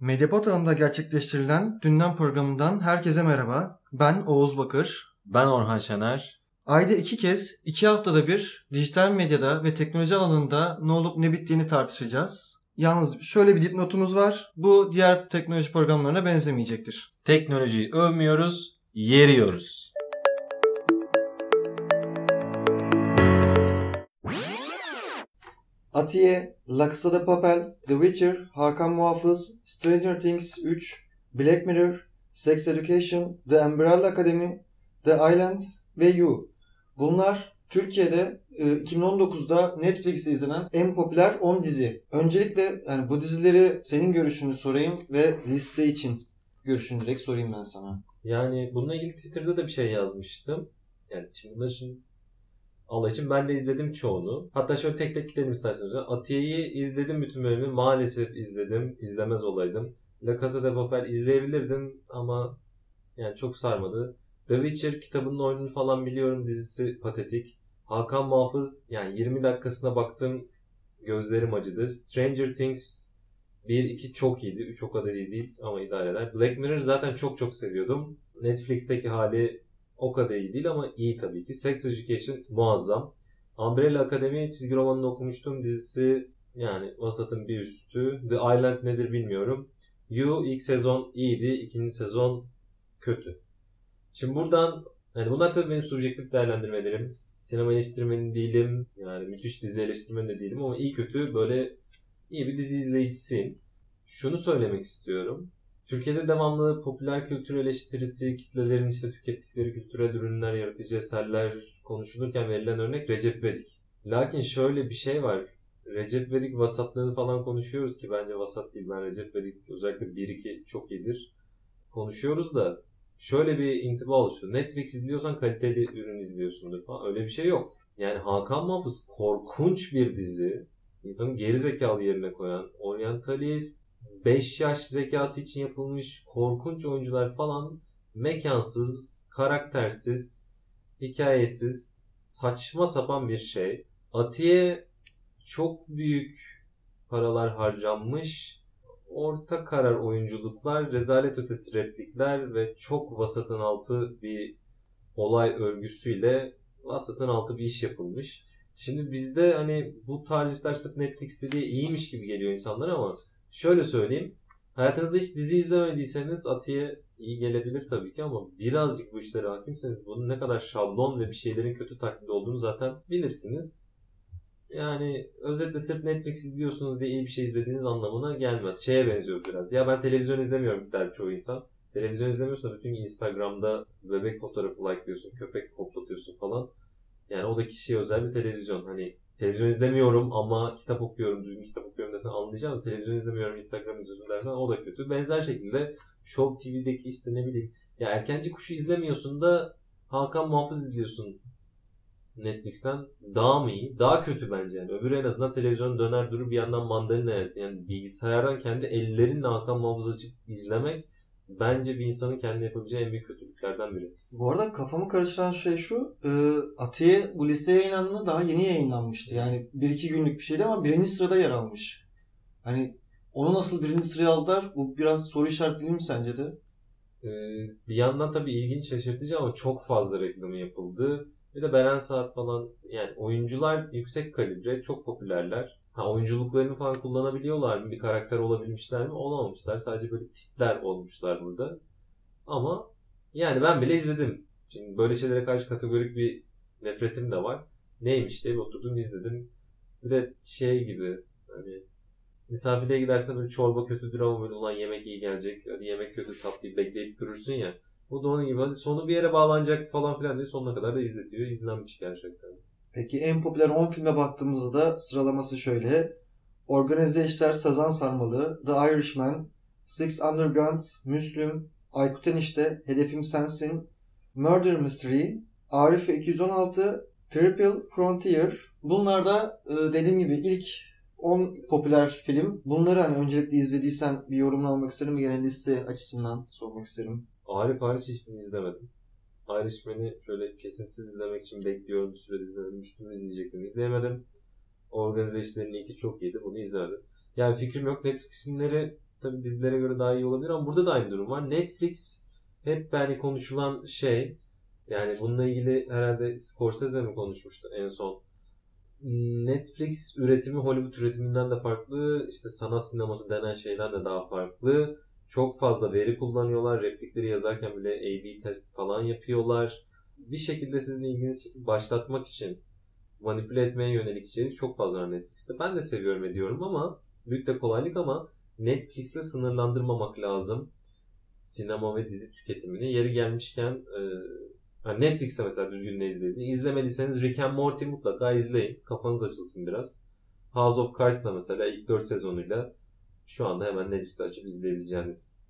Medyapod ağında gerçekleştirilen Dünden programından herkese merhaba. Ben Oğuz Bakır. Ben Orhan Şener. Ayda iki kez, iki haftada bir dijital medyada ve teknoloji alanında ne olup ne bittiğini tartışacağız. Yalnız şöyle bir dipnotumuz var. Bu diğer teknoloji programlarına benzemeyecektir. Teknolojiyi övmüyoruz, yeriyoruz. Atiye, La Casa de Papel, The Witcher, Hakan Muhafız, Stranger Things 3, Black Mirror, Sex Education, The Umbrella Academy, The Island ve You. Bunlar Türkiye'de 2019'da e, Netflix'te izlenen en popüler 10 dizi. Öncelikle yani bu dizileri senin görüşünü sorayım ve liste için görüşünü direkt sorayım ben sana. Yani bununla ilgili Twitter'da da bir şey yazmıştım. Yani şimdi bunlar için Allah için ben de izledim çoğunu. Hatta şöyle tek tek gidelim isterseniz. Atiye'yi izledim bütün bölümü. Maalesef izledim. İzlemez olaydım. La Casa de Papel izleyebilirdim ama yani çok sarmadı. The Witcher kitabının oyununu falan biliyorum. Dizisi patetik. Hakan Muhafız yani 20 dakikasına baktım gözlerim acıdı. Stranger Things 1-2 çok iyiydi. 3 o kadar iyi değil ama idare eder. Black Mirror zaten çok çok seviyordum. Netflix'teki hali o kadar iyi değil ama iyi tabii ki. Sex Education muazzam. Umbrella Academy çizgi romanını okumuştum. Dizisi yani vasatın bir üstü. The Island nedir bilmiyorum. You ilk sezon iyiydi. ikinci sezon kötü. Şimdi buradan yani bunlar tabii benim subjektif değerlendirmelerim. Sinema eleştirmeni değilim. Yani müthiş dizi eleştirmeni de değilim ama iyi kötü böyle iyi bir dizi izleyicisiyim. Şunu söylemek istiyorum. Türkiye'de devamlı popüler kültür eleştirisi, kitlelerin işte tükettikleri kültürel ürünler, yaratıcı eserler konuşulurken verilen örnek Recep Vedik. Lakin şöyle bir şey var. Recep Vedik vasatlığını falan konuşuyoruz ki bence vasat değil. Ben Recep Vedik özellikle 1-2 çok iyidir. Konuşuyoruz da şöyle bir intiba oluşuyor. Netflix izliyorsan kaliteli ürün izliyorsundur falan. Öyle bir şey yok. Yani Hakan Muhafız korkunç bir dizi. İnsanın geri zekalı yerine koyan, oryantalist, 5 yaş zekası için yapılmış korkunç oyuncular falan mekansız, karaktersiz, hikayesiz, saçma sapan bir şey. Atiye çok büyük paralar harcanmış. Orta karar oyunculuklar, rezalet ötesi replikler ve çok vasatın altı bir olay örgüsüyle vasatın altı bir iş yapılmış. Şimdi bizde hani bu tarz işler sırf Netflix'te diye iyiymiş gibi geliyor insanlara ama Şöyle söyleyeyim. Hayatınızda hiç dizi izlemediyseniz Atiye iyi gelebilir tabii ki ama birazcık bu işlere hakimseniz bunun ne kadar şablon ve bir şeylerin kötü taklidi olduğunu zaten bilirsiniz. Yani özetle sırf Netflix izliyorsunuz diye iyi bir şey izlediğiniz anlamına gelmez. Şeye benziyor biraz. Ya ben televizyon izlemiyorum der çoğu insan. Televizyon izlemiyorsan bütün Instagram'da bebek fotoğrafı like diyorsun, köpek koplatıyorsun falan. Yani o da kişiye özel bir televizyon. Hani televizyon izlemiyorum ama kitap okuyorum, düzgün kitap okuyorum desen anlayacağım. Televizyon izlemiyorum, Instagram izliyorum dersen o da kötü. Benzer şekilde Show TV'deki işte ne bileyim ya erkenci kuşu izlemiyorsun da Hakan Muhafız izliyorsun Netflix'ten daha mı iyi? Daha kötü bence yani. Öbürü en azından televizyon döner durur bir yandan mandalina yersin. Yani bilgisayardan kendi ellerinle Hakan Muhafız açıp izlemek bence bir insanın kendi yapabileceği en büyük kötülüklerden biri. Bu arada kafamı karıştıran şey şu. E, Atiye bu listeye yayınlandığında daha yeni yayınlanmıştı. Yani bir iki günlük bir şeydi ama birinci sırada yer almış. Hani onu nasıl birinci sıraya aldılar? Bu biraz soru işareti değil mi sence de? Ee, bir yandan tabii ilginç şaşırtıcı ama çok fazla reklamı yapıldı. Bir de Beren Saat falan yani oyuncular yüksek kalibre, çok popülerler. Ha, oyunculuklarını falan kullanabiliyorlar mı? Bir karakter olabilmişler mi? Olamamışlar. Sadece böyle tipler olmuşlar burada. Ama yani ben bile izledim. Şimdi böyle şeylere karşı kategorik bir nefretim de var. Neymiş diye bir oturdum izledim. Bir de şey gibi hani misafirliğe gidersen böyle çorba kötüdür ama böyle ulan yemek iyi gelecek. Hadi yemek kötü tatlı bekleyip durursun ya. Bu da onun gibi hadi sonu bir yere bağlanacak falan filan diye sonuna kadar da izletiyor. İzlenmiş gerçekten. Peki en popüler 10 filme baktığımızda da sıralaması şöyle. Organize İşler Sazan Sarmalı, The Irishman, Six Underground, Müslüm, Aykut Enişte, Hedefim Sensin, Murder Mystery, Arif 216, Triple Frontier. Bunlar da e, dediğim gibi ilk 10 popüler film. Bunları hani öncelikle izlediysen bir yorumunu almak isterim. Genel liste açısından sormak isterim. Arif hariç hiçbirini izlemedim. Irishman'i şöyle kesintisiz izlemek için bekliyorum. Bir süre. Müslüm'ü izleyecektim. İzleyemedim. Organize işlerinin iki çok iyiydi. Bunu izlemedim. Yani fikrim yok. Netflix filmleri tabii dizilere göre daha iyi olabilir ama burada da aynı durum var. Netflix hep yani konuşulan şey yani bununla ilgili herhalde Scorsese mi konuşmuştu en son. Netflix üretimi Hollywood üretiminden de farklı. işte sanat sineması denen şeyden de daha farklı. Çok fazla veri kullanıyorlar. Replikleri yazarken bile A-B test falan yapıyorlar. Bir şekilde sizin ilginizi başlatmak için manipüle etmeye yönelik içerik çok fazla var Netflix'te. Ben de seviyorum ediyorum ama büyük de kolaylık ama Netflix'te sınırlandırmamak lazım sinema ve dizi tüketimini. Yeri gelmişken e, Netflix'te mesela düzgün ne izlediğini. İzlemediyseniz Rick and Morty mutlaka izleyin. Kafanız açılsın biraz. House of Cards'da mesela ilk 4 sezonuyla şu anda hemen Netflix'te açıp izleyebileceğiniz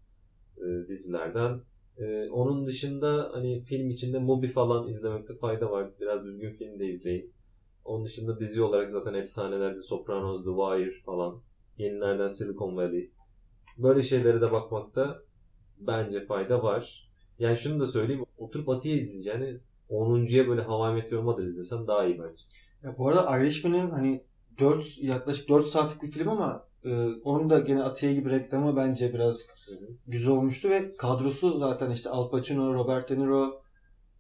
e, dizilerden. E, onun dışında hani film içinde Mubi falan izlemekte fayda var. Biraz düzgün film de izleyin. Onun dışında dizi olarak zaten efsanelerde Sopranos, The Wire falan. Yenilerden Silicon Valley. Böyle şeylere de bakmakta bence fayda var. Yani şunu da söyleyeyim. Oturup Atiye izleyeceğini 10.ya böyle Hawaii Meteor Mother izlesen daha iyi bence. Ya bu arada Irishman'ın hani 4 yaklaşık 4 saatlik bir film ama e, onun da gene Atiye gibi reklamı bence biraz güzel olmuştu ve kadrosu zaten işte Al Pacino, Robert De Niro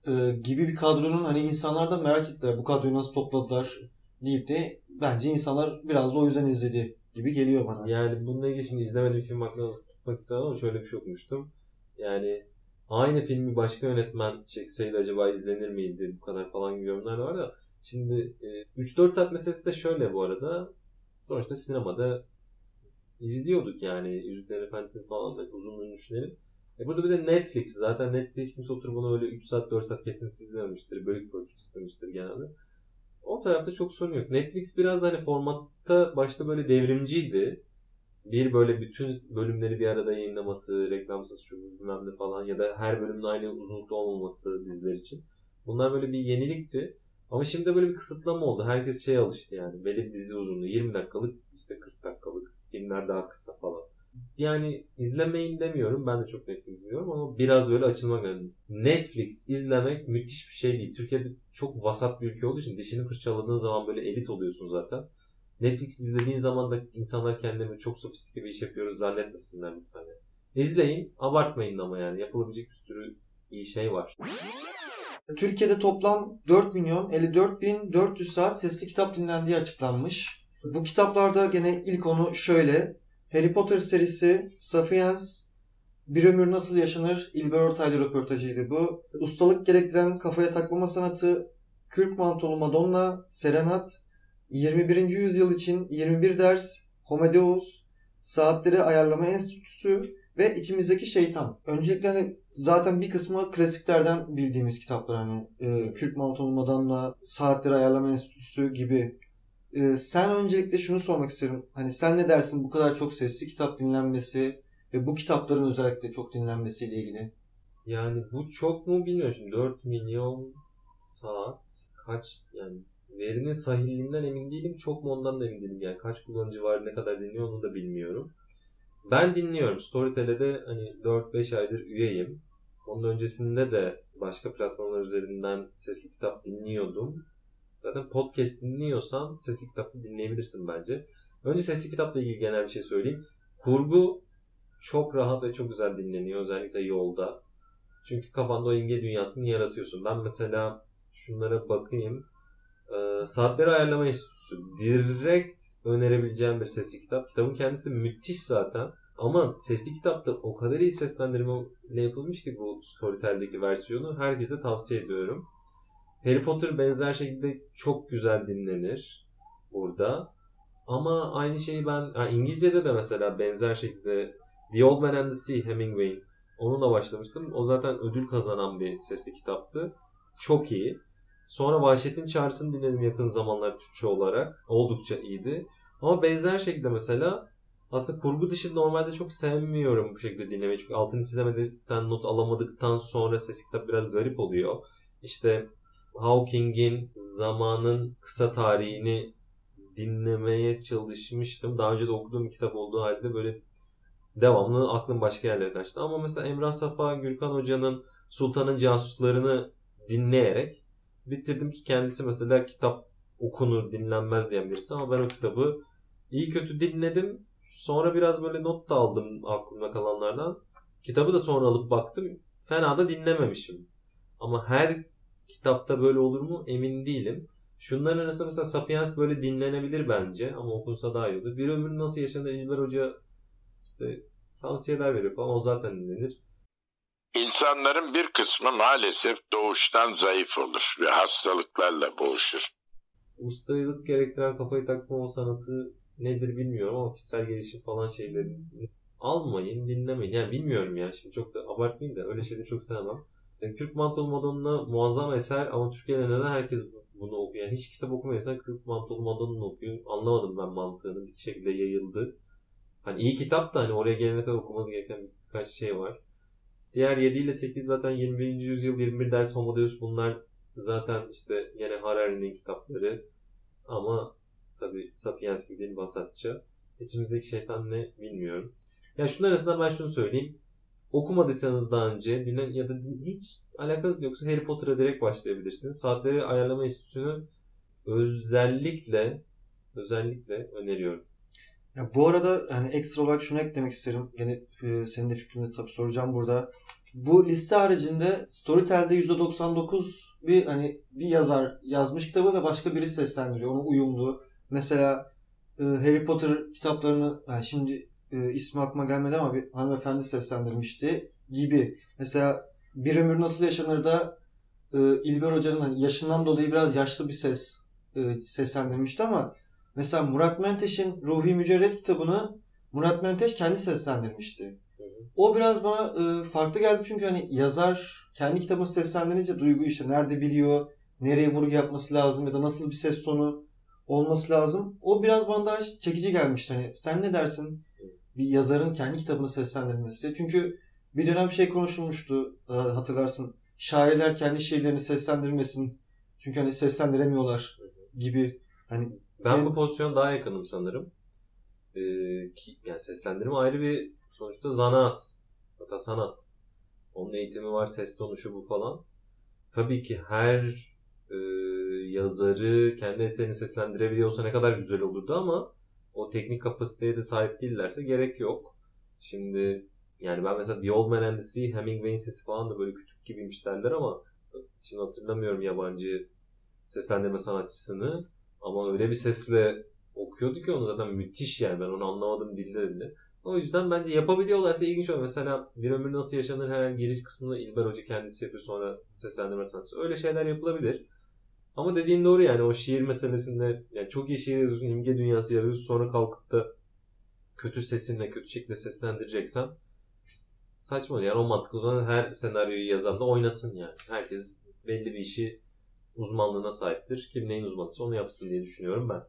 e, gibi bir kadronun hani insanlar da merak ettiler bu kadroyu nasıl topladılar deyip de bence insanlar biraz da o yüzden izledi gibi geliyor bana. Yani bununla ilgili şimdi izlemediğim film hakkında tutmak istemem ama şöyle bir şey okumuştum. Yani aynı filmi başka yönetmen çekseydi acaba izlenir miydi bu kadar falan gibi yorumlar var da şimdi e, 3-4 saat meselesi de şöyle bu arada sonuçta sinemada izliyorduk yani Yüzüklerin Efendisi'ni falan da uzun düşünelim. E burada bir de Netflix zaten Netflix hiç kimse oturup bunu öyle 3 saat 4 saat kesintisiz izlememiştir. Bölük bölük istemiştir genelde. O tarafta çok sorun yok. Netflix biraz da hani formatta başta böyle devrimciydi. Bir böyle bütün bölümleri bir arada yayınlaması, reklamsız şu bilmem ne falan ya da her bölümün aynı uzunlukta olmaması diziler için. Bunlar böyle bir yenilikti. Ama şimdi böyle bir kısıtlama oldu. Herkes şeye alıştı yani. Belli bir dizi uzunluğu 20 dakikalık işte 40 dakikalık. Filmler daha kısa falan. Yani izlemeyin demiyorum. Ben de çok Netflix izliyorum ama biraz böyle açılmak lazım. Netflix izlemek müthiş bir şey değil. Türkiye'de çok vasat bir ülke olduğu için dişini fırçaladığın zaman böyle elit oluyorsun zaten. Netflix izlediğin zaman da insanlar kendilerini çok sofistike bir iş yapıyoruz zannetmesinler lütfen. Yani. İzleyin, abartmayın ama yani. Yapılabilecek bir sürü iyi şey var. Türkiye'de toplam 4 milyon 54 bin 400 saat sesli kitap dinlendiği açıklanmış. Bu kitaplarda gene ilk onu şöyle. Harry Potter serisi, Sapiens, Bir Ömür Nasıl Yaşanır, İlber Ortaylı röportajıydı bu. Ustalık gerektiren kafaya takmama sanatı, Kürk Mantolu Madonna, Serenat, 21. yüzyıl için 21 ders, Homedeus, Saatleri Ayarlama Enstitüsü ve İçimizdeki Şeytan. Öncelikle hani zaten bir kısmı klasiklerden bildiğimiz kitaplar hani e, Kürk Mantolu Madonna, Saatleri Ayarlama Enstitüsü gibi. E, sen öncelikle şunu sormak istiyorum. Hani sen ne dersin bu kadar çok sesli kitap dinlenmesi ve bu kitapların özellikle çok dinlenmesiyle ilgili? Yani bu çok mu bilmiyorum şimdi 4 milyon saat kaç yani verinin sahihliğinden emin değilim çok mu ondan da emin değilim yani kaç kullanıcı var ne kadar dinliyor onu da bilmiyorum. Ben dinliyorum Storytel'de hani 4-5 aydır üyeyim. Onun öncesinde de başka platformlar üzerinden sesli kitap dinliyordum. Zaten podcast dinliyorsan sesli kitap da dinleyebilirsin bence. Önce sesli kitapla ilgili genel bir şey söyleyeyim. Kurgu çok rahat ve çok güzel dinleniyor özellikle yolda. Çünkü kafanda o imge dünyasını yaratıyorsun. Ben mesela şunlara bakayım. Ee, Saatleri Ayarlama Enstitüsü. Direkt önerebileceğim bir sesli kitap. Kitabın kendisi müthiş zaten. Ama sesli kitapta o kadar iyi seslendirmeyle yapılmış ki bu Storytel'deki versiyonu herkese tavsiye ediyorum. Harry Potter benzer şekilde çok güzel dinlenir burada. Ama aynı şeyi ben yani İngilizce'de de mesela benzer şekilde The Old Man and the Sea Hemingway'in onunla başlamıştım. O zaten ödül kazanan bir sesli kitaptı. Çok iyi. Sonra Vahşet'in Çağrısı'nı dinledim yakın zamanlar Türkçe olarak. Oldukça iyiydi. Ama benzer şekilde mesela aslında kurgu dışı normalde çok sevmiyorum bu şekilde dinlemeyi. Çünkü altını çizemedikten, not alamadıktan sonra sesli kitap biraz garip oluyor. İşte Hawking'in zamanın kısa tarihini dinlemeye çalışmıştım. Daha önce de okuduğum bir kitap olduğu halde böyle devamlı aklım başka yerlere kaçtı. Ama mesela Emrah Safa Gürkan Hoca'nın Sultan'ın Casuslarını dinleyerek bitirdim ki kendisi mesela kitap okunur dinlenmez diyen birisi ama ben o kitabı iyi kötü dinledim. Sonra biraz böyle not da aldım aklımda kalanlardan. Kitabı da sonra alıp baktım. Fena da dinlememişim. Ama her kitapta böyle olur mu emin değilim. Şunların arasında mesela Sapiens böyle dinlenebilir bence ama okunsa daha iyi olur. Bir ömür nasıl yaşanır İlber Hoca işte tavsiyeler veriyor falan o zaten dinlenir. İnsanların bir kısmı maalesef doğuştan zayıf olur ve hastalıklarla boğuşur. Ustayılık gerektiren kafayı takma o sanatı nedir bilmiyorum ama kişisel gelişim falan şeyleri almayın, dinlemeyin. Yani bilmiyorum ya şimdi çok da abartmayayım da öyle şeyleri çok sevmem. Yani Kürk Mantolu Madonna muazzam eser ama Türkiye'de neden herkes bunu okuyor? Yani hiç kitap okumayan Kürk Mantolu Madonna'nı okuyor. Anlamadım ben mantığını. Bir şekilde yayıldı. Hani iyi kitap da hani oraya gelene kadar okuması gereken birkaç şey var. Diğer 7 ile 8 zaten 21. yüzyıl 21 ders Homo Deus bunlar zaten işte yine Harari'nin kitapları. Ama tabi Sapiens gibi değil vasatça. İçimizdeki şeytan ne bilmiyorum. Ya şunun arasında ben şunu söyleyeyim. Okumadıysanız daha önce dinlen ya da hiç alakası yoksa Harry Potter'a direkt başlayabilirsiniz. Saatleri Ayarlama Enstitüsü'nü özellikle özellikle öneriyorum. Ya bu arada hani ekstra olarak şunu eklemek isterim. Gene e, senin de fikrini tabii soracağım burada. Bu liste haricinde Storytel'de %99 bir hani bir yazar yazmış kitabı ve başka biri seslendiriyor. Ona uyumlu. Mesela e, Harry Potter kitaplarını yani şimdi e, ismi aklıma gelmedi ama bir hanımefendi seslendirmişti gibi. Mesela Bir Ömür Nasıl Yaşanır da e, İlber Hoca'nın hani yaşından dolayı biraz yaşlı bir ses e, seslendirmişti ama Mesela Murat Menteş'in Ruhi Mücerret kitabını Murat Menteş kendi seslendirmişti. O biraz bana e, farklı geldi çünkü hani yazar kendi kitabını seslendirince duygu işte nerede biliyor, nereye vurgu yapması lazım ya da nasıl bir ses tonu olması lazım. O biraz bana daha çekici gelmişti. Hani sen ne dersin bir yazarın kendi kitabını seslendirmesi? Çünkü bir dönem şey konuşulmuştu e, hatırlarsın. Şairler kendi şiirlerini seslendirmesin. Çünkü hani seslendiremiyorlar gibi. Hani Ben bu pozisyona daha yakınım sanırım. Ee, ki, yani seslendirme ayrı bir sonuçta zanaat. Hatta sanat. Onun eğitimi var, ses tonu şu bu falan. Tabii ki her e, yazarı kendi eserini seslendirebiliyorsa ne kadar güzel olurdu ama o teknik kapasiteye de sahip değillerse gerek yok. Şimdi yani ben mesela The Old Man and the Sea, Hemingway'in sesi falan da böyle kütük gibiymiş derler ama şimdi hatırlamıyorum yabancı seslendirme sanatçısını. Ama öyle bir sesle okuyordu ki onu zaten müthiş yani ben onu anlamadım dilde dedi. O yüzden bence yapabiliyorlarsa ilginç olur. Mesela bir ömür nasıl yaşanır hemen giriş kısmını İlber Hoca kendisi yapıyor sonra seslendirme sanatçısı. Öyle şeyler yapılabilir. Ama dediğin doğru yani o şiir meselesinde yani çok iyi şiir yazıyorsun, imge dünyası yazıyorsun sonra kalkıp da kötü sesinle kötü şekilde seslendireceksen saçma yani o mantık o zaman her senaryoyu yazan da oynasın yani. Herkes belli bir işi uzmanlığına sahiptir. Kim neyin uzmanıysa onu yapsın diye düşünüyorum ben.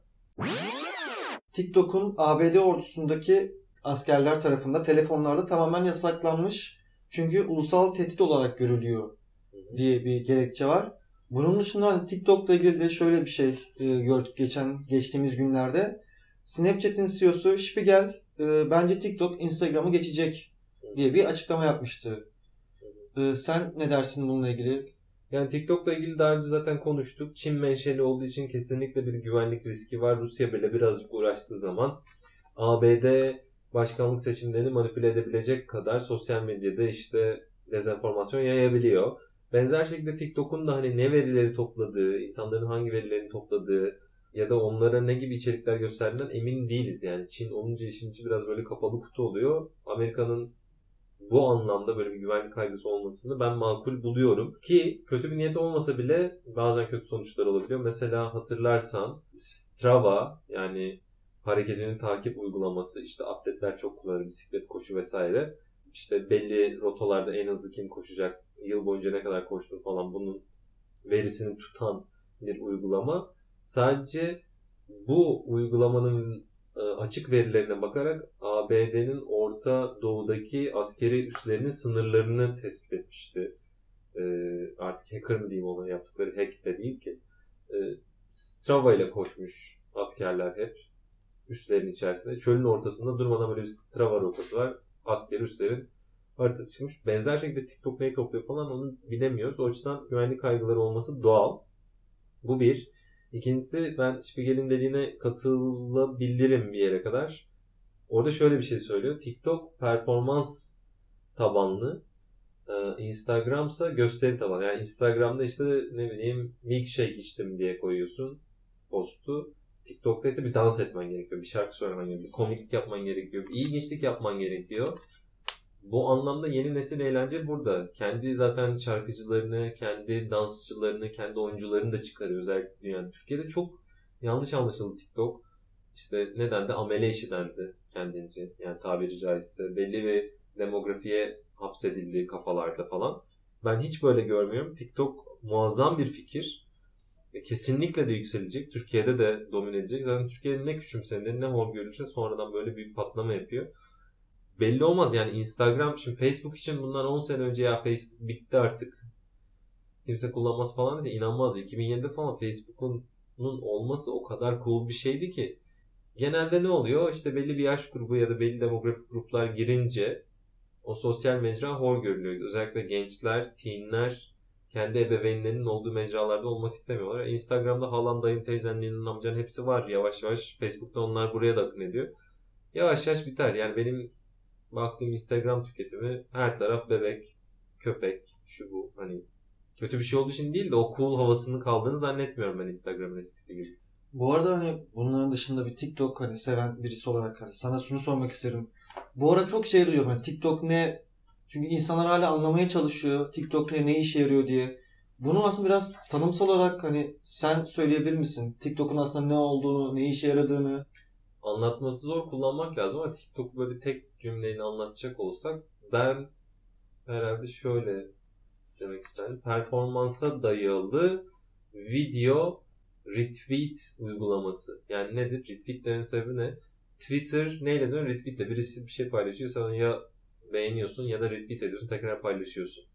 TikTok'un ABD ordusundaki askerler tarafından telefonlarda tamamen yasaklanmış. Çünkü ulusal tehdit olarak görülüyor diye bir gerekçe var. Bunun dışında hani TikTok'la ilgili de şöyle bir şey e, gördük geçen geçtiğimiz günlerde. Snapchat'in CEO'su Spiegel e, bence TikTok Instagram'ı geçecek diye bir açıklama yapmıştı. E, sen ne dersin bununla ilgili? Yani TikTok'la ilgili daha önce zaten konuştuk. Çin menşeli olduğu için kesinlikle bir güvenlik riski var. Rusya bile birazcık uğraştığı zaman ABD başkanlık seçimlerini manipüle edebilecek kadar sosyal medyada işte dezenformasyon yayabiliyor. Benzer şekilde TikTok'un da hani ne verileri topladığı, insanların hangi verilerini topladığı ya da onlara ne gibi içerikler gösterdiğinden emin değiliz. Yani Çin olunca işin içi biraz böyle kapalı kutu oluyor. Amerika'nın bu anlamda böyle bir güvenlik kaygısı olmasını ben makul buluyorum. Ki kötü bir niyet olmasa bile bazen kötü sonuçlar olabiliyor. Mesela hatırlarsan Strava yani hareketinin takip uygulaması işte atletler çok kullanır bisiklet, koşu vesaire. İşte belli rotalarda en hızlı kim koşacak, yıl boyunca ne kadar koştun falan bunun verisini tutan bir uygulama. Sadece bu uygulamanın e, açık verilerine bakarak ABD'nin Orta Doğu'daki askeri üslerinin sınırlarını tespit etmişti. E, artık hacker mı diyeyim ona yaptıkları hack de değil ki. E, Strava ile koşmuş askerler hep üslerin içerisinde. Çölün ortasında durmadan böyle bir Strava rotası var. Askeri üslerin haritası çıkmış. Benzer şekilde TikTok neyi topluyor falan onu bilemiyoruz. O açıdan güvenlik kaygıları olması doğal. Bu bir. İkincisi ben Spiegel'in dediğine katılabilirim bir yere kadar. Orada şöyle bir şey söylüyor. TikTok performans tabanlı. Ee, Instagram ise gösteri tabanlı. Yani Instagram'da işte ne bileyim milkshake içtim diye koyuyorsun postu. TikTok'ta ise bir dans etmen gerekiyor. Bir şarkı söylemen gerekiyor. Bir komiklik yapman gerekiyor. Bir ilginçlik yapman gerekiyor. Bu anlamda yeni nesil eğlence burada. Kendi zaten şarkıcılarını, kendi dansçılarını, kendi oyuncularını da çıkarıyor. Özellikle yani Türkiye'de çok yanlış anlaşıldı TikTok. İşte neden de amele işi dendi kendince. Yani tabiri caizse belli bir demografiye hapsedildiği kafalarda falan. Ben hiç böyle görmüyorum. TikTok muazzam bir fikir. Kesinlikle de yükselecek. Türkiye'de de domine edecek. Zaten Türkiye'nin ne küçümsenir ne hor görülürse sonradan böyle büyük patlama yapıyor. Belli olmaz yani Instagram şimdi Facebook için bundan 10 sene önce ya Facebook bitti artık. Kimse kullanmaz falan diye inanmazdı. 2007'de falan Facebook'un olması o kadar cool bir şeydi ki. Genelde ne oluyor? İşte belli bir yaş grubu ya da belli demografik gruplar girince o sosyal mecra hor görülüyor. Özellikle gençler, teenler kendi ebeveynlerinin olduğu mecralarda olmak istemiyorlar. Instagram'da halan, dayın, teyzen, ninin, amcan hepsi var. Yavaş yavaş Facebook'ta onlar buraya da akın ediyor. Yavaş yavaş biter. Yani benim baktığım Instagram tüketimi her taraf bebek, köpek, şu bu. Hani kötü bir şey olduğu için değil de o cool havasını kaldığını zannetmiyorum ben Instagram'ın eskisi gibi. Bu arada hani bunların dışında bir TikTok hani seven birisi olarak hani sana şunu sormak isterim. Bu ara çok şey duyuyorum. Hani TikTok ne? Çünkü insanlar hala anlamaya çalışıyor. TikTok ne, ne işe yarıyor diye. Bunu aslında biraz tanımsal olarak hani sen söyleyebilir misin? TikTok'un aslında ne olduğunu, ne işe yaradığını. Anlatması zor kullanmak lazım ama TikTok böyle tek cümleyle anlatacak olsak ben herhalde şöyle demek isterim. Performansa dayalı video retweet uygulaması. Yani nedir? Retweet dememin sebebi ne? Twitter neyle dönüyor? Retweetle. Birisi bir şey paylaşıyor. Sen ya beğeniyorsun ya da retweet ediyorsun. Tekrar paylaşıyorsun.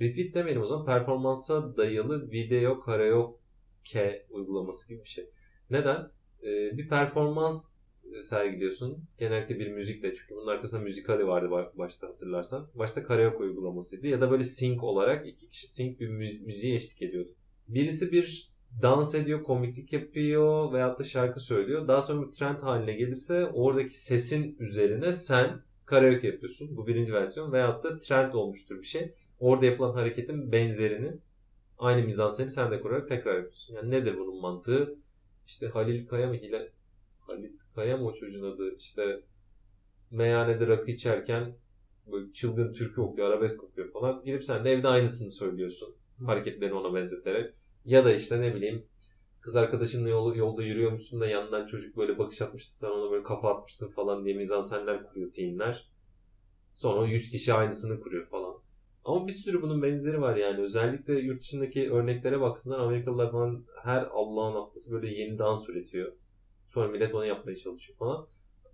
Retweet demeyelim o zaman. Performansa dayalı video karaoke uygulaması gibi bir şey. Neden? Ee, bir performans sergiliyorsun. Genellikle bir müzikle. Çünkü bunun arkasında müzikali vardı başta hatırlarsan. Başta karaoke uygulamasıydı. Ya da böyle sync olarak iki kişi sync bir müzi- müziğe eşlik ediyordu. Birisi bir dans ediyor, komiklik yapıyor veyahut da şarkı söylüyor. Daha sonra bir trend haline gelirse oradaki sesin üzerine sen karaoke yapıyorsun. Bu birinci versiyon. Veyahut da trend olmuştur bir şey. Orada yapılan hareketin benzerini aynı mizanseni sen de kurarak tekrar yapıyorsun. Yani nedir bunun mantığı? İşte Halil Kaya mı? Hile... Halil Kaya mı o çocuğun adı? İşte meyhanede rakı içerken böyle çılgın türkü okuyor, arabesk okuyor falan. Gidip sen de evde aynısını söylüyorsun. Hareketlerini ona benzeterek. Ya da işte ne bileyim kız arkadaşınla yol, yolda yürüyormuşsun da yandan çocuk böyle bakış atmıştı sen ona böyle kafa atmışsın falan diye mizansenler kuruyor teenler. Sonra 100 kişi aynısını kuruyor falan. Ama bir sürü bunun benzeri var yani. Özellikle yurt dışındaki örneklere baksınlar Amerikalılar falan her Allah'ın haftası böyle yeni dans üretiyor. Sonra millet onu yapmaya çalışıyor falan.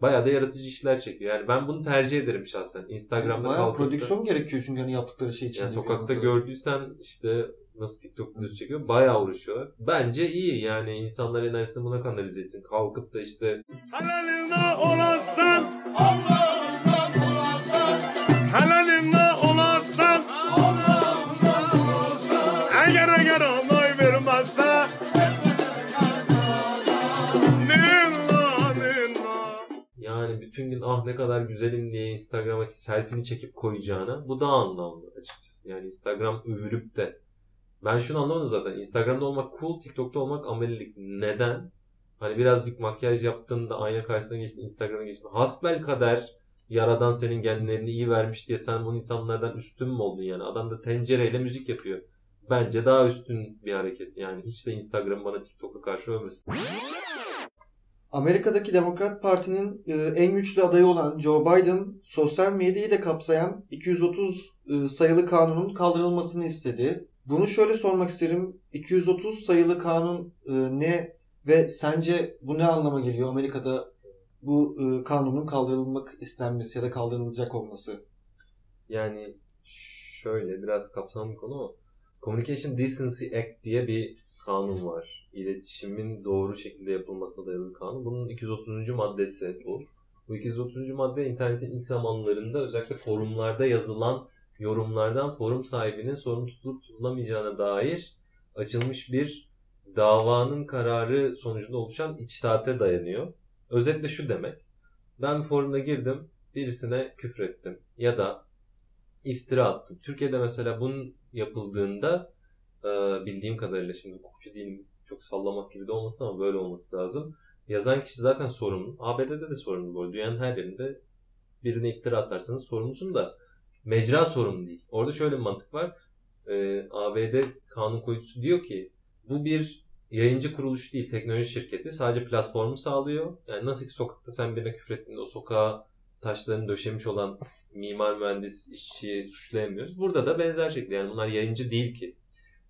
Bayağı da yaratıcı işler çekiyor. Yani ben bunu tercih ederim şahsen. Instagram'da Bayağı kalkıp da- prodüksiyon gerekiyor çünkü hani yaptıkları şey için. yani sokakta gördüysen işte nasıl TikTok videosu çekiyor bayağı uğraşıyorlar. Bence iyi yani insanlar enerjisini buna kanalize etsin. Kalkıp da işte Helalinde olasın güzelim diye Instagram'a selfie'ni çekip koyacağına bu daha anlamlı açıkçası. Yani Instagram övülüp de ben şunu anlamadım zaten. Instagram'da olmak cool, TikTok'ta olmak amelilik. Neden? Hani birazcık makyaj yaptın da ayna karşısına geçtin, Instagram'a geçtin. Hasbel kader yaradan senin genlerini iyi vermiş diye sen bu insanlardan üstün mü oldun yani? Adam da tencereyle müzik yapıyor. Bence daha üstün bir hareket yani. Hiç de Instagram bana TikTok'a karşı övmesin. Amerika'daki Demokrat Parti'nin e, en güçlü adayı olan Joe Biden sosyal medyayı da kapsayan 230 e, sayılı kanunun kaldırılmasını istedi. Bunu şöyle sormak isterim. 230 sayılı kanun e, ne ve sence bu ne anlama geliyor Amerika'da bu kanunun kaldırılmak istenmesi ya da kaldırılacak olması? Yani şöyle biraz kapsamlı konu ama Communication Decency Act diye bir kanun var. İletişimin doğru şekilde yapılmasına dayalı kanun. Bunun 230. maddesi bu. Bu 230. madde internetin ilk zamanlarında özellikle forumlarda yazılan yorumlardan forum sahibinin sorumlu tutulup tutulamayacağına dair açılmış bir davanın kararı sonucunda oluşan içtihate dayanıyor. Özetle şu demek. Ben bir forumda girdim. Birisine küfrettim. Ya da iftira attım. Türkiye'de mesela bunun yapıldığında bildiğim kadarıyla şimdi hukukçu değilim çok sallamak gibi de olmasın ama böyle olması lazım. Yazan kişi zaten sorumlu. ABD'de de sorumlu bu arada. Dünyanın her yerinde birine iftira atarsanız sorumlusun da mecra sorumlu değil. Orada şöyle bir mantık var. Ee, ABD kanun koyucusu diyor ki bu bir yayıncı kuruluş değil, teknoloji şirketi. Sadece platformu sağlıyor. Yani nasıl ki sokakta sen birine küfrettiğinde o sokağa taşlarını döşemiş olan mimar, mühendis, işçiyi suçlayamıyoruz. Burada da benzer şekilde yani bunlar yayıncı değil ki.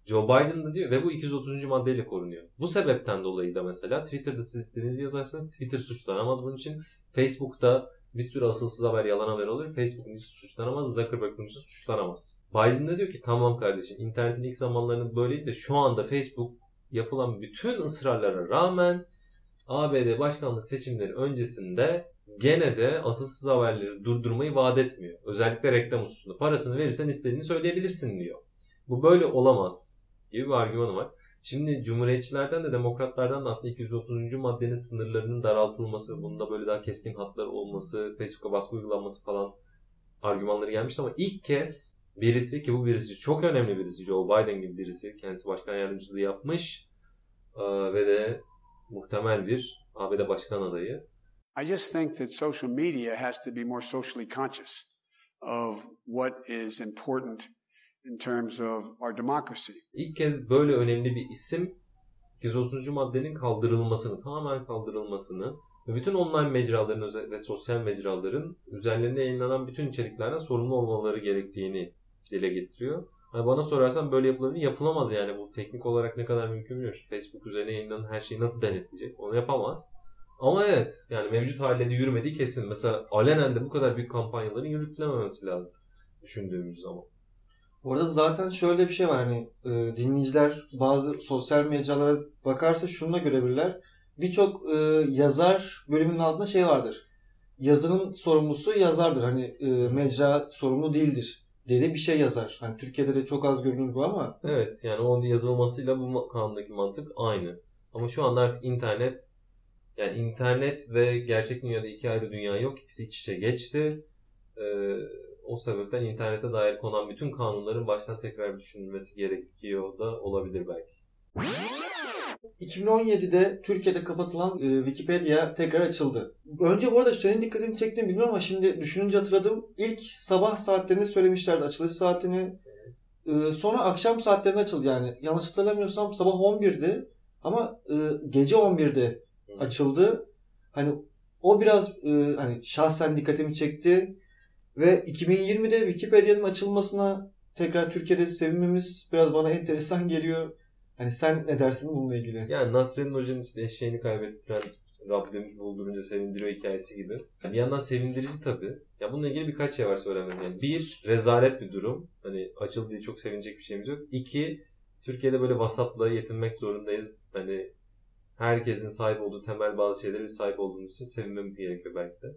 Joe Biden da diyor ve bu 230. maddeyle korunuyor. Bu sebepten dolayı da mesela Twitter'da siz istediğinizi yazarsanız Twitter suçlanamaz bunun için. Facebook'ta bir sürü asılsız haber, yalan haber oluyor. Facebook'un için suçlanamaz, Zuckerberg'un için suçlanamaz. Biden de diyor ki tamam kardeşim internetin ilk zamanlarında böyleydi de şu anda Facebook yapılan bütün ısrarlara rağmen ABD başkanlık seçimleri öncesinde gene de asılsız haberleri durdurmayı vaat etmiyor. Özellikle reklam hususunda. Parasını verirsen istediğini söyleyebilirsin diyor. Bu böyle olamaz gibi bir argümanı var. Şimdi Cumhuriyetçilerden de Demokratlardan da aslında 230. maddenin sınırlarının daraltılması ve bunda böyle daha keskin hatlar olması, Facebook'a baskı uygulanması falan argümanları gelmişti ama ilk kez birisi ki bu birisi çok önemli birisi Joe Biden gibi birisi kendisi başkan yardımcılığı yapmış eee, ve de muhtemel bir ABD başkan adayı. I just think that social media has to be more socially conscious of what is important in terms of our democracy. İlk kez böyle önemli bir isim 230. maddenin kaldırılmasını, tamamen kaldırılmasını ve bütün online mecraların ve sosyal mecraların üzerlerinde yayınlanan bütün içeriklerden sorumlu olmaları gerektiğini dile getiriyor. Yani bana sorarsan böyle yapılabilir. Yapılamaz yani bu teknik olarak ne kadar mümkün bilmiyorum. Facebook üzerine yayınlanan her şeyi nasıl denetleyecek? Onu yapamaz. Ama evet yani mevcut haliyle yürümediği kesin. Mesela alenen de bu kadar büyük kampanyaların yürütülememesi lazım düşündüğümüz zaman. Orada zaten şöyle bir şey var hani e, dinleyiciler bazı sosyal mecralara bakarsa şunu da görebilirler. Birçok e, yazar bölümünün altında şey vardır. Yazının sorumlusu yazardır. Hani e, mecra sorumlu değildir diye de bir şey yazar. Hani Türkiye'de de çok az görünür bu ama Evet yani onun yazılmasıyla bu kanundaki mantık aynı. Ama şu anda artık internet yani internet ve gerçek dünyada iki ayrı dünya yok. İkisi iç içe geçti. Ee, o sebepten internete dair konan bütün kanunların baştan tekrar düşünülmesi gerekiyor da olabilir belki. 2017'de Türkiye'de kapatılan e, Wikipedia tekrar açıldı. Önce bu arada senin dikkatini çektiğini bilmiyorum ama şimdi düşününce hatırladım. İlk sabah saatlerini söylemişlerdi açılış saatini. E, sonra akşam saatlerinde açıldı yani. Yanlış hatırlamıyorsam sabah 11'di ama e, gece 11'de açıldı. Hani o biraz e, hani şahsen dikkatimi çekti ve 2020'de Wikipedia'nın açılmasına tekrar Türkiye'de sevinmemiz biraz bana enteresan geliyor. Hani sen ne dersin bununla ilgili? Yani Nasrettin Hoca'nın işte eşeğini kaybettiren Rabbim buldurunca sevindiriyor hikayesi gibi. Bir yandan sevindirici tabii. Ya bununla ilgili birkaç şey var söylemem. Yani bir, rezalet bir durum. Hani açıldı diye çok sevinecek bir şeyimiz yok. İki, Türkiye'de böyle vasatla yetinmek zorundayız. Hani herkesin sahip olduğu temel bazı şeylere sahip olduğumuz için sevinmemiz gerekiyor belki de.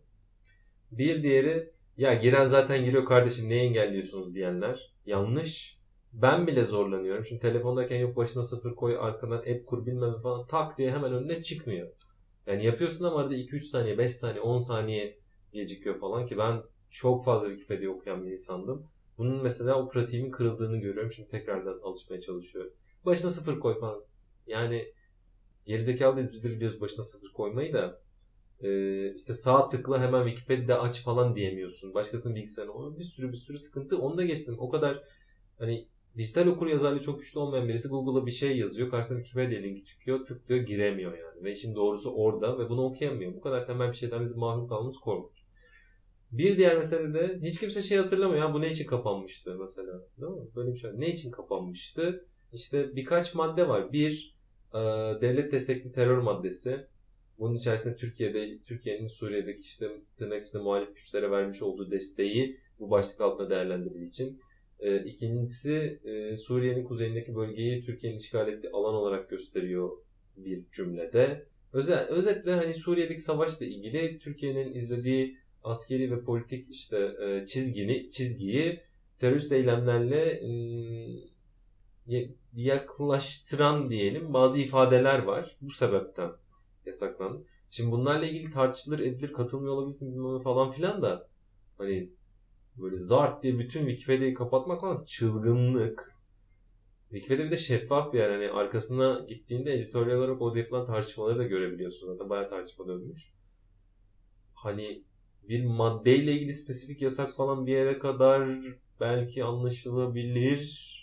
Bir diğeri, ya giren zaten giriyor kardeşim neyi engelliyorsunuz diyenler. Yanlış. Ben bile zorlanıyorum. Şimdi telefondayken yok başına sıfır koy arkadan app kur bilmem falan tak diye hemen önüne çıkmıyor. Yani yapıyorsun ama arada 2-3 saniye, 5 saniye, 10 saniye gecikiyor falan ki ben çok fazla Wikipedia okuyan bir insandım. Bunun mesela o pratiğimin kırıldığını görüyorum. Şimdi tekrardan alışmaya çalışıyorum. Başına sıfır koy falan. Yani gerizekalıyız biz de biliyoruz başına sıfır koymayı da. Ee, işte sağ tıkla hemen Wikipedia aç falan diyemiyorsun. Başkasının bilgisayarına. Bir sürü bir sürü sıkıntı. Onu da geçtim. O kadar hani dijital okur yazarlığı çok güçlü olmayan birisi Google'a bir şey yazıyor. Karşısına Wikipedia linki çıkıyor. Tıklıyor giremiyor yani. Ve işin doğrusu orada ve bunu okuyamıyor. Bu kadar temel bir şeyden bizim mahrum kalmamız korkunç. Bir diğer mesele de hiç kimse şey hatırlamıyor. Ya bu ne için kapanmıştı mesela. Değil mi? Böyle bir şey. Ne için kapanmıştı? İşte birkaç madde var. Bir, e, devlet destekli terör maddesi. Bunun içerisinde Türkiye'de, Türkiye'nin Suriye'deki işte tırnak içinde muhalif güçlere vermiş olduğu desteği bu başlık altında değerlendirildiği için. E, ikincisi e, Suriye'nin kuzeyindeki bölgeyi Türkiye'nin işgal ettiği alan olarak gösteriyor bir cümlede. Özel, özetle hani Suriye'deki savaşla ilgili Türkiye'nin izlediği askeri ve politik işte e, çizgini çizgiyi terörist eylemlerle ye- yaklaştıran diyelim bazı ifadeler var. Bu sebepten yasaklandı. Şimdi bunlarla ilgili tartışılır edilir katılmıyor olabilirsin bilmem falan filan da hani böyle zart diye bütün Wikipedia'yı kapatmak falan çılgınlık. Wikipedia bir de şeffaf bir yer. Hani arkasına gittiğinde editoryal olarak orada yapılan tartışmaları da görebiliyorsun. Zaten bayağı tartışma dönmüş. Hani bir maddeyle ilgili spesifik yasak falan bir yere kadar belki anlaşılabilir.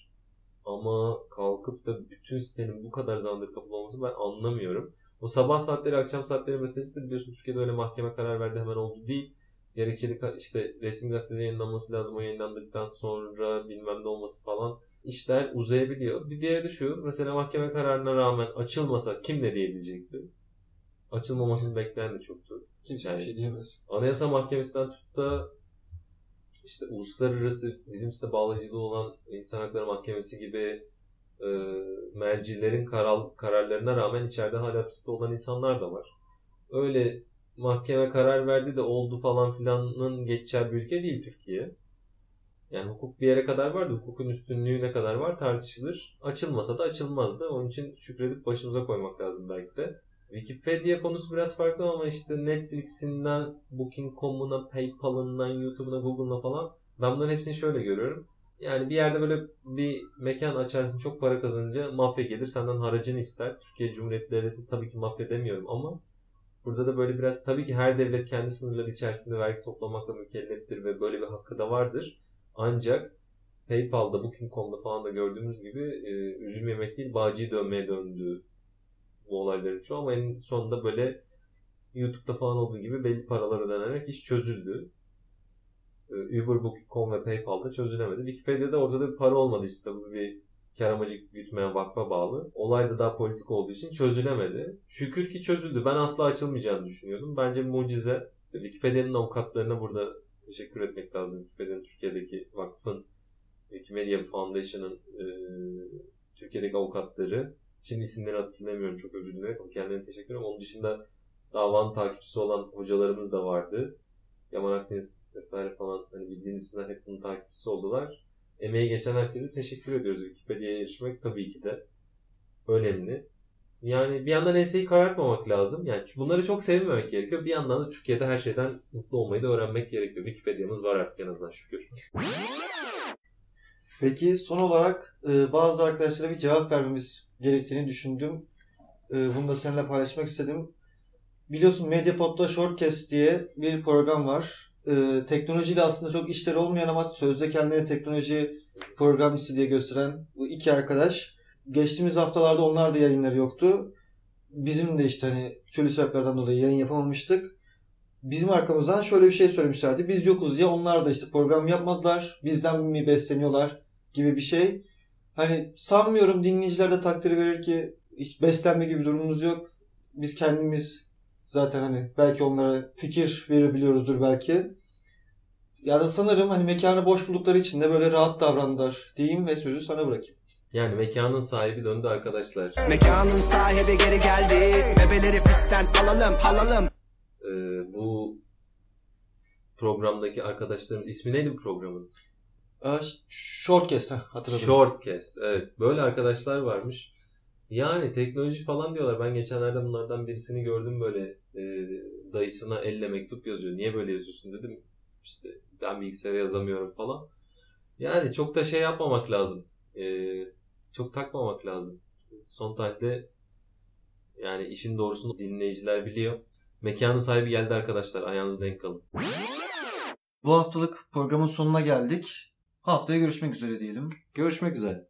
Ama kalkıp da bütün sitenin bu kadar zamandır kapalı olması ben anlamıyorum. O sabah saatleri, akşam saatleri meselesi de biliyorsun Türkiye'de öyle mahkeme karar verdi hemen oldu değil. Gerekçeli işte resmi gazetede yayınlanması lazım. O yayınlandıktan sonra bilmem ne olması falan işler uzayabiliyor. Bir diğeri de şu. Mesela mahkeme kararına rağmen açılmasa kim ne diyebilecekti? Açılmamasını bekleyen de çoktu. Kimse Yani- bir şey diyemez. Anayasa Mahkemesi'nden tut da işte uluslararası bizim işte bağlayıcılığı olan İnsan Hakları Mahkemesi gibi e, mercilerin karar, kararlarına rağmen içeride hala hapiste olan insanlar da var. Öyle mahkeme karar verdi de oldu falan filanın geçeceği bir ülke değil Türkiye. Yani hukuk bir yere kadar vardı. Hukukun üstünlüğü ne kadar var tartışılır. Açılmasa da açılmazdı. Onun için şükredip başımıza koymak lazım belki de. Wikipedia konusu biraz farklı ama işte Netflix'inden, Booking.com'una, PayPal'ından, YouTube'una, Google'una falan ben bunların hepsini şöyle görüyorum. Yani bir yerde böyle bir mekan açarsın çok para kazanınca mafya gelir senden haracını ister. Türkiye Cumhuriyeti Devleti tabii ki mafya demiyorum ama burada da böyle biraz tabii ki her devlet kendi sınırları içerisinde vergi toplamakla mükelleftir ve böyle bir hakkı da vardır. Ancak PayPal'da, Booking.com'da falan da gördüğümüz gibi e, üzüm yemek değil bağcıyı dönmeye döndü bu olayların çoğu ama en sonunda böyle YouTube'da falan olduğu gibi belli paralar ödenerek iş çözüldü. Ee, Uber, Booking.com ve PayPal'da çözülemedi. Wikipedia'da ortada bir para olmadığı için tabii bir kar amacı gütmeyen vakfa bağlı. Olay da daha politik olduğu için çözülemedi. Şükür ki çözüldü. Ben asla açılmayacağını düşünüyordum. Bence mucize. Wikipedia'nın avukatlarına burada teşekkür etmek lazım. Wikipedia'nın Türkiye'deki vakfın Wikimedia Foundation'ın e, Türkiye'deki avukatları Şimdi isimleri hatırlamıyorum çok özür dilerim. Kendilerine teşekkür ederim. Onun dışında davanın takipçisi olan hocalarımız da vardı. Yaman Akdeniz vesaire falan hani bildiğimiz isimler hep bunun takipçisi oldular. Emeği geçen herkese teşekkür ediyoruz. Wikipedia'ya erişmek tabii ki de önemli. Yani bir yandan enseyi karartmamak lazım. Yani bunları çok sevmemek gerekiyor. Bir yandan da Türkiye'de her şeyden mutlu olmayı da öğrenmek gerekiyor. Wikipedia'mız var artık en azından şükür. Peki son olarak e, bazı arkadaşlara bir cevap vermemiz gerektiğini düşündüm. E, bunu da seninle paylaşmak istedim. Biliyorsun Mediapod'da Shortcast diye bir program var. E, teknolojiyle aslında çok işleri olmayan ama sözde kendileri teknoloji programcısı diye gösteren bu iki arkadaş. Geçtiğimiz haftalarda onlar da yayınları yoktu. Bizim de işte hani türlü sebeplerden dolayı yayın yapamamıştık. Bizim arkamızdan şöyle bir şey söylemişlerdi. Biz yokuz ya onlar da işte program yapmadılar. Bizden mi besleniyorlar gibi bir şey. Hani sanmıyorum dinleyiciler de takdir verir ki hiç beslenme gibi durumumuz yok. Biz kendimiz zaten hani belki onlara fikir verebiliyoruzdur belki. Ya da sanırım hani mekanı boş buldukları için de böyle rahat davrandılar diyeyim ve sözü sana bırakayım. Yani mekanın sahibi döndü arkadaşlar. Mekanın sahibi geri geldi. Bebeleri pistten alalım, alalım. Ee, bu programdaki arkadaşlarımız ismi neydi bu programın? Aa, Shortcast ha, hatırladım. Shortcast. Evet. Böyle arkadaşlar varmış. Yani teknoloji falan diyorlar. Ben geçenlerde bunlardan birisini gördüm böyle e, dayısına elle mektup yazıyor. Niye böyle yazıyorsun dedim. İşte ben bilgisayara yazamıyorum falan. Yani çok da şey yapmamak lazım. E, çok takmamak lazım. Son tarihte yani işin doğrusunu dinleyiciler biliyor. Mekanın sahibi geldi arkadaşlar. Ayağınızı denk alın. Bu haftalık programın sonuna geldik. Haftaya görüşmek üzere diyelim. Görüşmek üzere.